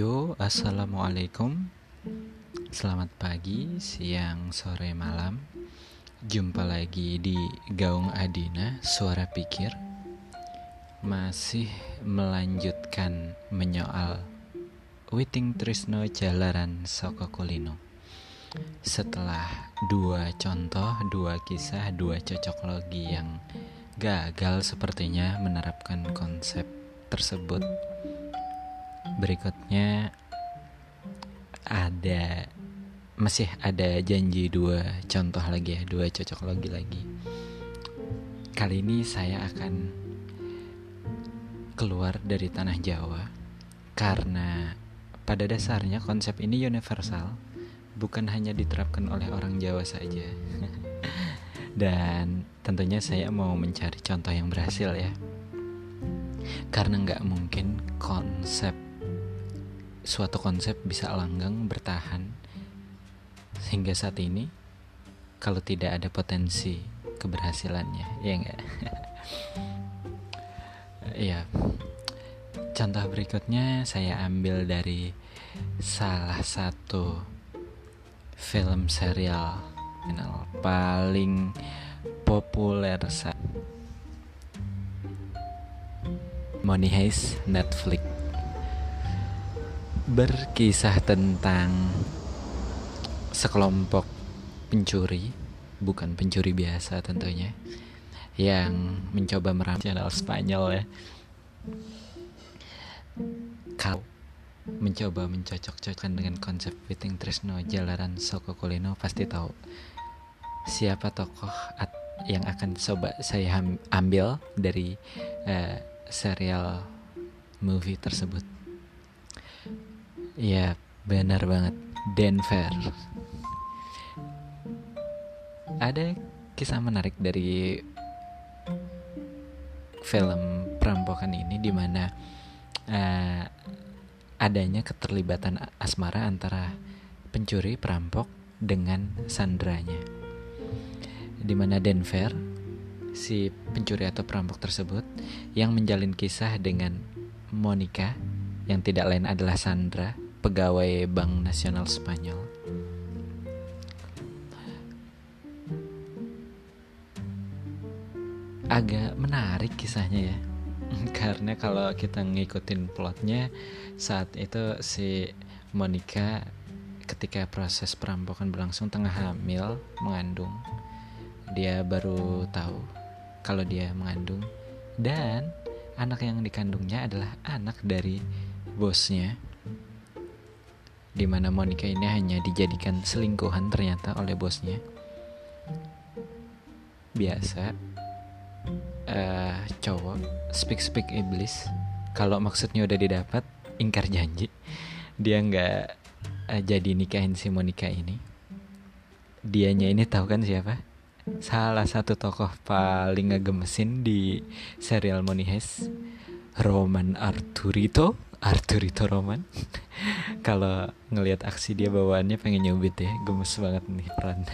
Yo, assalamualaikum. Selamat pagi, siang, sore, malam. Jumpa lagi di Gaung Adina, Suara Pikir. Masih melanjutkan menyoal Witing Trisno Jalaran Soko Kulino. Setelah dua contoh, dua kisah, dua cocok logi yang gagal sepertinya menerapkan konsep tersebut berikutnya ada masih ada janji dua contoh lagi ya dua cocok lagi lagi. Kali ini saya akan keluar dari tanah Jawa karena pada dasarnya konsep ini universal bukan hanya diterapkan oleh orang Jawa saja. Dan tentunya saya mau mencari contoh yang berhasil ya. Karena nggak mungkin konsep suatu konsep bisa langgang bertahan. Sehingga saat ini kalau tidak ada potensi keberhasilannya ya enggak ya contoh berikutnya saya ambil dari salah satu film serial final paling populer saat Money Heist Netflix berkisah tentang sekelompok pencuri, bukan pencuri biasa tentunya, yang mencoba merampok channel Spanyol ya. Kau mencoba mencocok-cocokkan dengan konsep Fitting Trisno Jalaran Soko Kulino pasti tahu siapa tokoh yang akan coba saya ambil dari uh, serial movie tersebut. Iya, benar banget. Denver. Ada kisah menarik dari film perampokan ini di mana uh, adanya keterlibatan asmara antara pencuri perampok dengan sandranya. Di mana Denver si pencuri atau perampok tersebut yang menjalin kisah dengan Monica yang tidak lain adalah Sandra pegawai Bank Nasional Spanyol. Agak menarik kisahnya ya. Karena kalau kita ngikutin plotnya saat itu si Monica ketika proses perampokan berlangsung tengah hamil mengandung dia baru tahu kalau dia mengandung dan anak yang dikandungnya adalah anak dari bosnya di mana Monica ini hanya dijadikan selingkuhan ternyata oleh bosnya. Biasa uh, cowok speak speak iblis kalau maksudnya udah didapat ingkar janji dia nggak uh, jadi nikahin si Monica ini. Dianya ini tahu kan siapa? Salah satu tokoh paling ngegemesin di serial Money Roman Arturito Arturito Roman. Kalau ngelihat aksi dia bawaannya pengen nyubit ya gemes banget nih peran.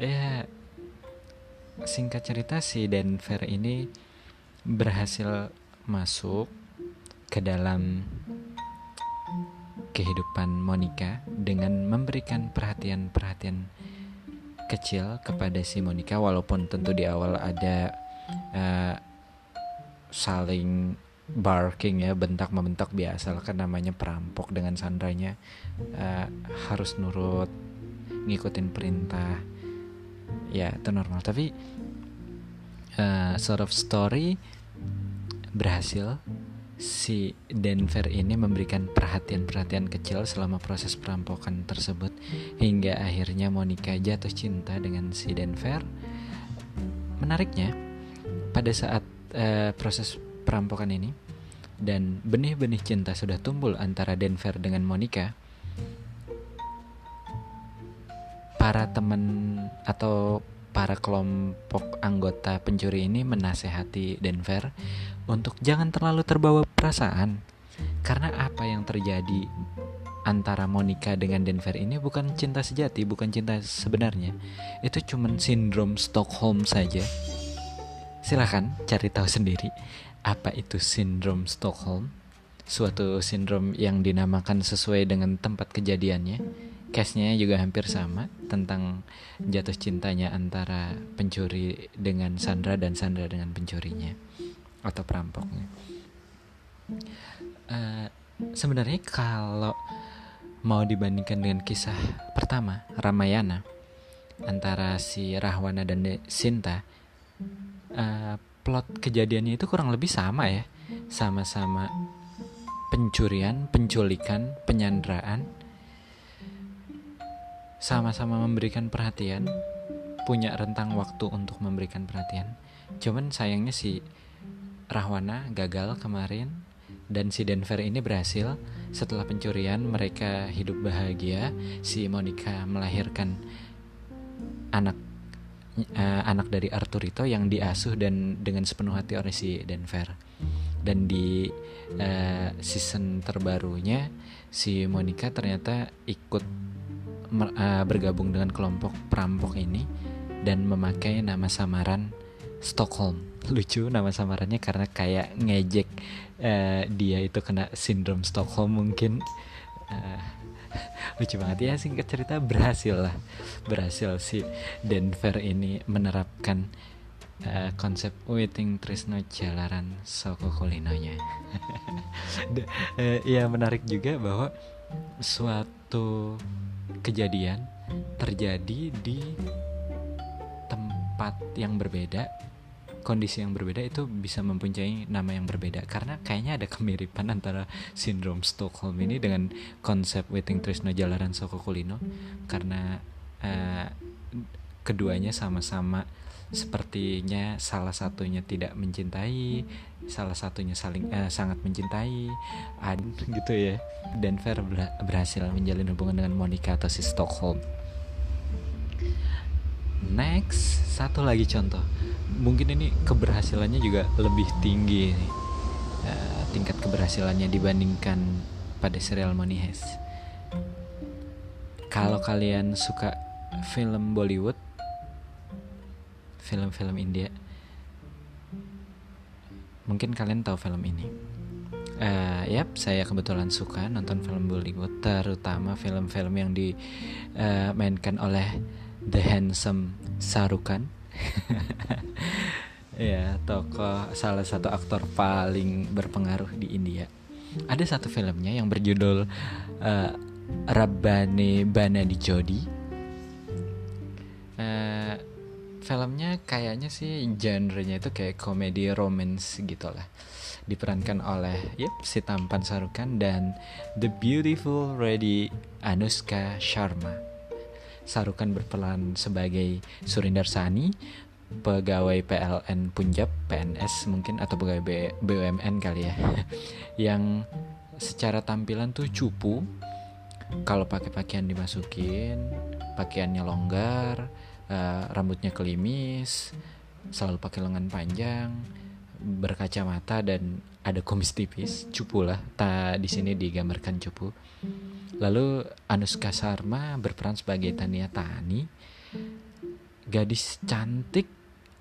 Ya singkat cerita si Denver ini berhasil masuk ke dalam kehidupan Monica dengan memberikan perhatian-perhatian kecil kepada si Monica walaupun tentu di awal ada uh, saling barking ya bentak membentak biasa kan namanya perampok dengan sandranya. Uh, harus nurut ngikutin perintah. Ya itu normal. Tapi uh, sort of story berhasil. Si Denver ini memberikan perhatian-perhatian kecil selama proses perampokan tersebut hingga akhirnya Monica jatuh cinta dengan si Denver. Menariknya pada saat uh, proses perampokan ini dan benih-benih cinta sudah tumbuh antara Denver dengan Monica, para teman atau para kelompok anggota pencuri ini menasehati Denver untuk jangan terlalu terbawa perasaan karena apa yang terjadi antara Monica dengan Denver ini bukan cinta sejati, bukan cinta sebenarnya. Itu cuma sindrom Stockholm saja. Silahkan cari tahu sendiri apa itu sindrom Stockholm. suatu sindrom yang dinamakan sesuai dengan tempat kejadiannya. Case-nya juga hampir sama tentang jatuh cintanya antara pencuri dengan Sandra dan Sandra dengan pencurinya atau perampoknya. Uh, sebenarnya kalau mau dibandingkan dengan kisah pertama Ramayana antara si Rahwana dan Sinta uh, plot kejadiannya itu kurang lebih sama ya. Sama-sama pencurian, penculikan, penyanderaan. Sama-sama memberikan perhatian punya rentang waktu untuk memberikan perhatian. Cuman sayangnya si Rahwana gagal kemarin dan si Denver ini berhasil. Setelah pencurian mereka hidup bahagia. Si Monica melahirkan anak uh, anak dari Arturito yang diasuh dan dengan sepenuh hati oleh si Denver. Dan di uh, season terbarunya si Monica ternyata ikut uh, bergabung dengan kelompok perampok ini dan memakai nama samaran Stockholm. Lucu nama samarannya karena kayak ngejek uh, dia itu kena sindrom Stockholm mungkin. Uh, lucu banget ya singkat cerita berhasil lah. Berhasil si Denver ini menerapkan uh, konsep waiting Trisno Jalaran Soko Kulinonya. Uh, menarik juga bahwa suatu kejadian terjadi di tempat yang berbeda kondisi yang berbeda itu bisa mempunyai nama yang berbeda. Karena kayaknya ada kemiripan antara sindrom Stockholm ini dengan konsep Waiting Trisno Jalaran Soko Kulino. Karena uh, keduanya sama-sama sepertinya salah satunya tidak mencintai salah satunya saling uh, sangat mencintai. Ad gitu ya. Denver berhasil menjalin hubungan dengan Monica atau si Stockholm. Next satu lagi contoh mungkin ini keberhasilannya juga lebih tinggi uh, tingkat keberhasilannya dibandingkan pada serial Money Heist. Kalau kalian suka film Bollywood film-film India mungkin kalian tahu film ini. Uh, yap saya kebetulan suka nonton film Bollywood terutama film-film yang dimainkan uh, oleh the handsome Sarukan ya tokoh salah satu aktor paling berpengaruh di India. Ada satu filmnya yang berjudul uh, Bana di Jodi. Uh, filmnya kayaknya sih genrenya itu kayak komedi romance gitu lah diperankan oleh yep, si tampan Sarukan dan the beautiful ready Anushka Sharma. Sarukan berperan sebagai Surinder Sani, pegawai PLN Punjab, PNS mungkin atau pegawai BUMN kali ya, yang secara tampilan tuh cupu. Kalau pakai pakaian dimasukin, pakaiannya longgar, uh, rambutnya kelimis selalu pakai lengan panjang berkacamata dan ada kumis tipis cupu lah. Ta di sini digambarkan cupu. Lalu Anuska Sharma berperan sebagai Tania Tani. Gadis cantik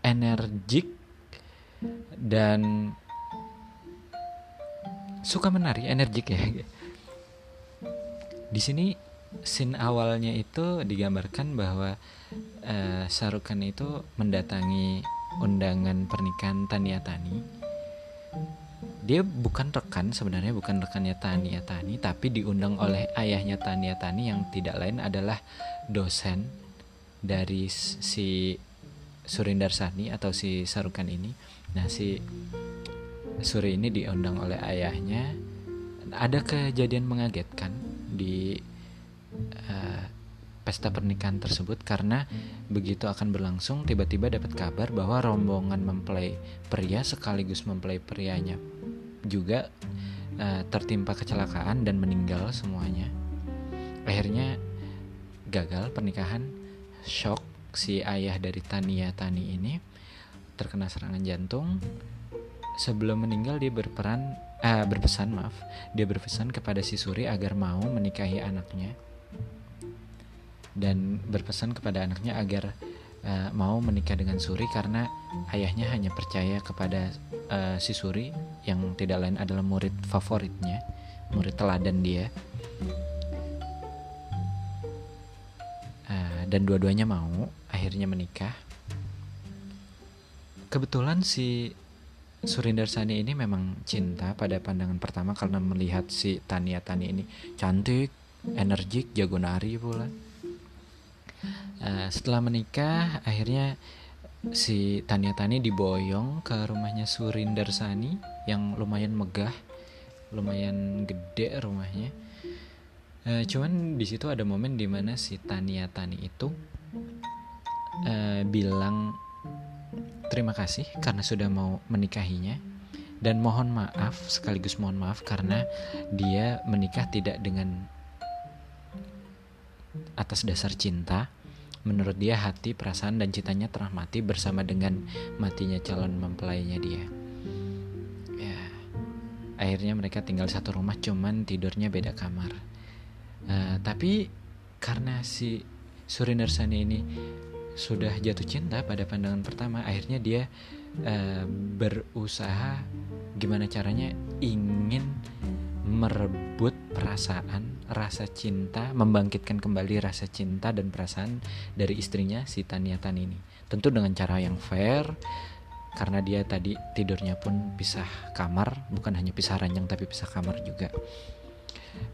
energik dan suka menari energik ya. Di sini scene awalnya itu digambarkan bahwa uh, Sarukan itu mendatangi undangan pernikahan Tania Tani. Dia bukan rekan sebenarnya bukan rekannya Tania Tani tapi diundang oleh ayahnya Tania Tani yang tidak lain adalah dosen dari si Surindar Sani atau si Sarukan ini. Nah, si Suri ini diundang oleh ayahnya. Ada kejadian mengagetkan di uh, pesta pernikahan tersebut karena begitu akan berlangsung tiba-tiba dapat kabar bahwa rombongan mempelai pria sekaligus mempelai prianya juga uh, tertimpa kecelakaan dan meninggal semuanya. Akhirnya gagal pernikahan, shock si ayah dari Tania Tani ini terkena serangan jantung. Sebelum meninggal dia berperan eh, berpesan maaf, dia berpesan kepada si Suri agar mau menikahi anaknya dan berpesan kepada anaknya agar uh, mau menikah dengan Suri karena ayahnya hanya percaya kepada uh, si Suri yang tidak lain adalah murid favoritnya, murid teladan dia. Uh, dan dua-duanya mau akhirnya menikah. Kebetulan si Surinder Sani ini memang cinta pada pandangan pertama karena melihat si Tania Tani ini cantik, energik, jago nari pula. Uh, setelah menikah, akhirnya si Tania Tani diboyong ke rumahnya Surinder Sani yang lumayan megah, lumayan gede rumahnya. Uh, cuman di situ ada momen di mana si Tania Tani itu uh, bilang terima kasih karena sudah mau menikahinya dan mohon maaf sekaligus mohon maaf karena dia menikah tidak dengan atas dasar cinta menurut dia hati perasaan dan cintanya telah mati bersama dengan matinya calon mempelainya dia. Ya akhirnya mereka tinggal satu rumah cuman tidurnya beda kamar. Uh, tapi karena si Surinersani ini sudah jatuh cinta pada pandangan pertama akhirnya dia uh, berusaha gimana caranya ingin merebut perasaan rasa cinta membangkitkan kembali rasa cinta dan perasaan dari istrinya si Taniatan ini tentu dengan cara yang fair karena dia tadi tidurnya pun pisah kamar bukan hanya pisah ranjang tapi pisah kamar juga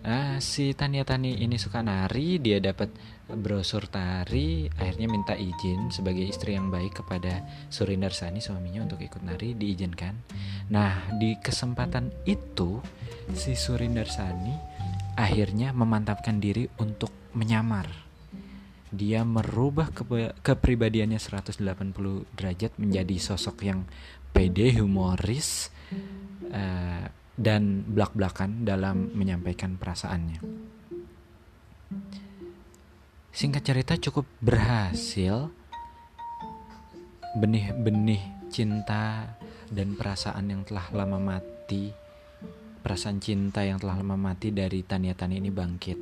Nah, si Tania Tani ini suka nari, dia dapat brosur tari, akhirnya minta izin sebagai istri yang baik kepada Surinder Sani suaminya untuk ikut nari, diizinkan. Nah, di kesempatan itu si Surinder Sani akhirnya memantapkan diri untuk menyamar. Dia merubah ke kepribadiannya 180 derajat menjadi sosok yang pede, humoris, uh, dan belak-belakan dalam menyampaikan perasaannya. Singkat cerita cukup berhasil benih-benih cinta dan perasaan yang telah lama mati perasaan cinta yang telah lama mati dari Tania Tania ini bangkit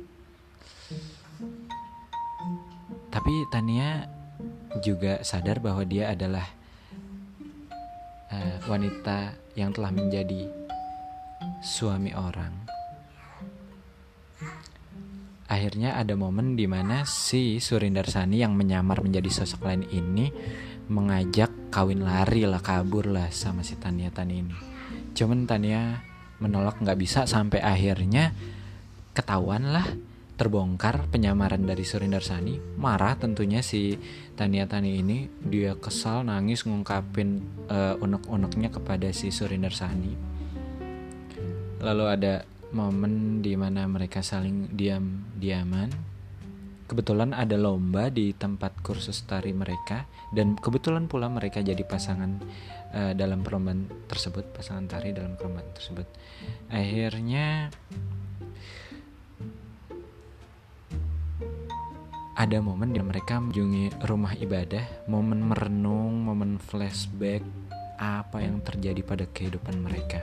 tapi Tania juga sadar bahwa dia adalah uh, wanita yang telah menjadi suami orang. Akhirnya ada momen di mana si Surinder Sani yang menyamar menjadi sosok lain ini mengajak kawin lari lah kabur lah sama si Tania Tani ini. Cuman Tania menolak nggak bisa sampai akhirnya ketahuan lah terbongkar penyamaran dari Surinder Sani. Marah tentunya si Tania Tani ini. Dia kesal nangis ngungkapin uh, unek-uneknya kepada si Surinder Sani. Lalu ada momen di mana mereka saling diam-diaman. Kebetulan ada lomba di tempat kursus tari mereka dan kebetulan pula mereka jadi pasangan uh, dalam perlombaan tersebut, pasangan tari dalam perlombaan tersebut. Akhirnya ada momen di mereka mengunjungi rumah ibadah, momen merenung, momen flashback apa yang terjadi pada kehidupan mereka.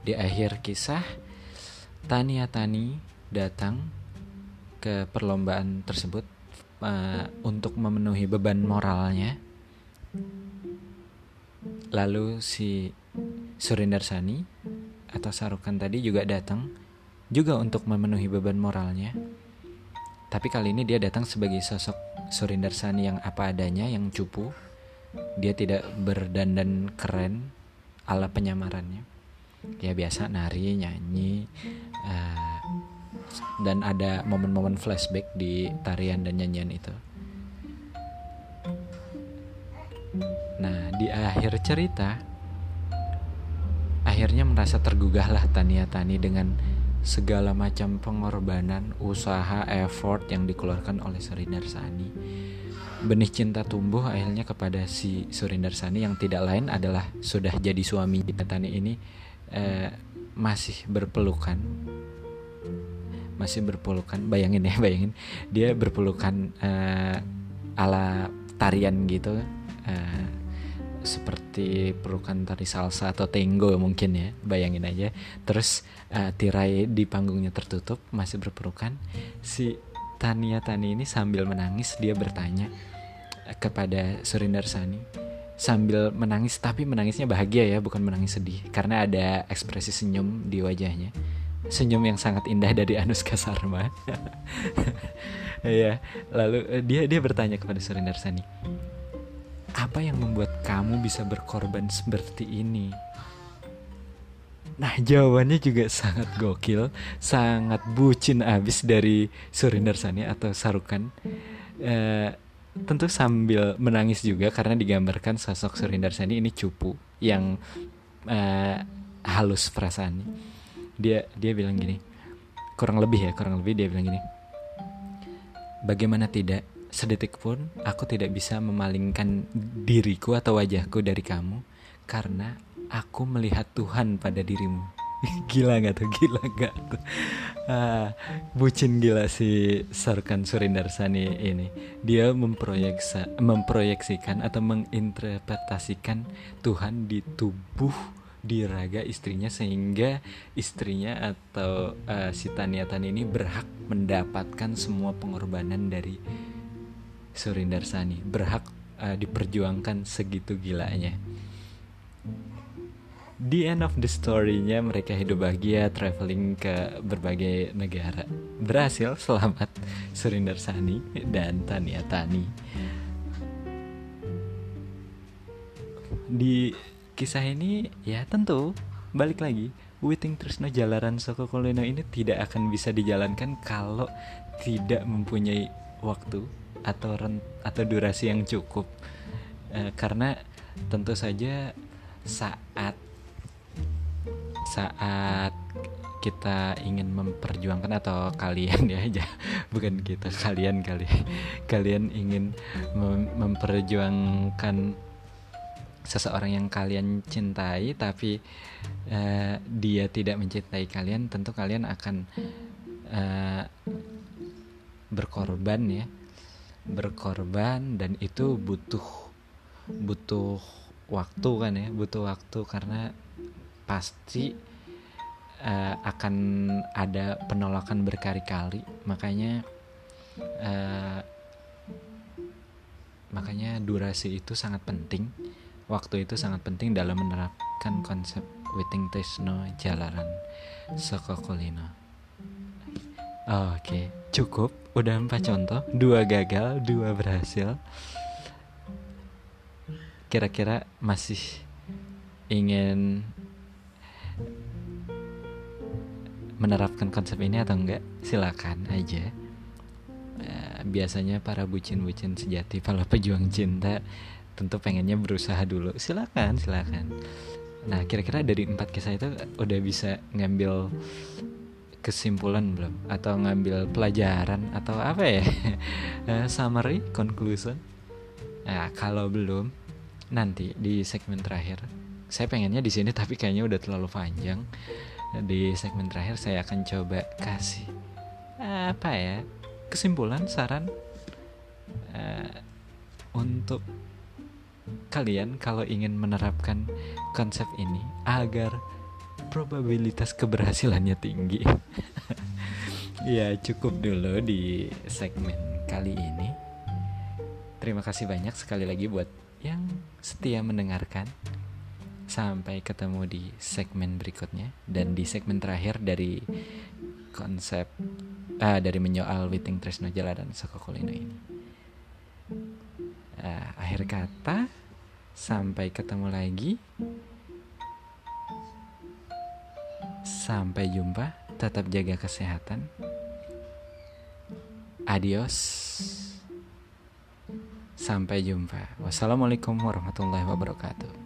Di akhir kisah, Tania Tani datang ke perlombaan tersebut uh, untuk memenuhi beban moralnya. Lalu si Surinder Sani atau Sarukan tadi juga datang juga untuk memenuhi beban moralnya. Tapi kali ini dia datang sebagai sosok Surinder Sani yang apa adanya, yang cupu. Dia tidak berdandan keren ala penyamarannya ya biasa nari nyanyi uh, dan ada momen-momen flashback di tarian dan nyanyian itu nah di akhir cerita akhirnya merasa tergugahlah Tania Tani dengan segala macam pengorbanan, usaha, effort yang dikeluarkan oleh Surinder Sani. Benih cinta tumbuh akhirnya kepada si Surinder Sani yang tidak lain adalah sudah jadi suami Tani ini eh, masih berpelukan masih berpelukan bayangin ya bayangin. Dia berpelukan eh, ala tarian gitu eh, seperti pelukan tari salsa atau tango mungkin ya bayangin aja. Terus uh, tirai di panggungnya tertutup masih berpelukan. Si Tania Tani ini sambil menangis dia bertanya kepada Surinder Sani sambil menangis tapi menangisnya bahagia ya bukan menangis sedih karena ada ekspresi senyum di wajahnya senyum yang sangat indah dari Anuska Sarma ya lalu eh, dia dia bertanya kepada Surinder Sani apa yang membuat kamu bisa berkorban seperti ini? Nah jawabannya juga sangat gokil Sangat bucin abis dari Surinder Sani atau Sarukan. Uh, Tentu sambil menangis juga karena digambarkan sosok Surinder Sani ini cupu Yang uh, halus perasaannya Dia dia bilang gini. Kurang lebih ya kurang lebih dia bilang gini. Bagaimana tidak sedetik pun aku tidak bisa memalingkan diriku atau wajahku dari kamu Karena aku melihat Tuhan pada dirimu. Gila nggak tuh? Gila nggak tuh? Ah, bucin gila si Sarkan Surindarsani ini. Dia memproyeksa memproyeksikan atau menginterpretasikan Tuhan di tubuh di raga istrinya sehingga istrinya atau uh, si Taniatan ini berhak mendapatkan semua pengorbanan dari Surindarsani berhak uh, diperjuangkan segitu gilanya the end of the story-nya mereka hidup bahagia traveling ke berbagai negara. Berhasil selamat Surinder Sani dan Tania Tani. Di kisah ini ya tentu balik lagi. Witing Trisno Jalaran Soko Kulino ini tidak akan bisa dijalankan kalau tidak mempunyai waktu atau rent atau durasi yang cukup. E, karena tentu saja saat saat kita ingin memperjuangkan atau kalian ya aja bukan kita kalian kali kalian ingin mem memperjuangkan seseorang yang kalian cintai tapi uh, dia tidak mencintai kalian tentu kalian akan uh, berkorban ya. Berkorban dan itu butuh butuh waktu kan ya butuh waktu karena pasti uh, akan ada penolakan berkali-kali. Makanya uh, makanya durasi itu sangat penting waktu itu sangat penting dalam menerapkan konsep Witing Tesno Jalaran Sokokulino oke okay. cukup. Udah empat contoh. Dua gagal dua berhasil. Kira-kira masih ingin menerapkan konsep ini atau enggak? Silakan aja. Uh, biasanya para bucin-bucin sejati para pejuang cinta tentu pengennya berusaha dulu. Silakan silakan. Nah kira-kira dari empat kisah itu udah bisa ngambil kesimpulan belum? Atau ngambil pelajaran? Atau apa ya? Uh, summary conclusion? Nah kalau belum nanti di segmen terakhir. Saya pengennya di sini tapi kayaknya udah terlalu panjang. Di segmen terakhir saya akan coba kasih apa ya kesimpulan saran uh, untuk kalian kalau ingin menerapkan konsep ini agar probabilitas keberhasilannya tinggi. ya cukup dulu di segmen kali ini. Terima kasih banyak sekali lagi buat yang setia mendengarkan. Sampai ketemu di segmen berikutnya dan di segmen terakhir dari konsep uh, dari menyoal Witing Tresno Jala dan Sokokulino ini. Uh, akhir kata, sampai ketemu lagi. Sampai jumpa, tetap jaga kesehatan. Adios. Sampai jumpa. Wassalamualaikum warahmatullahi wabarakatuh.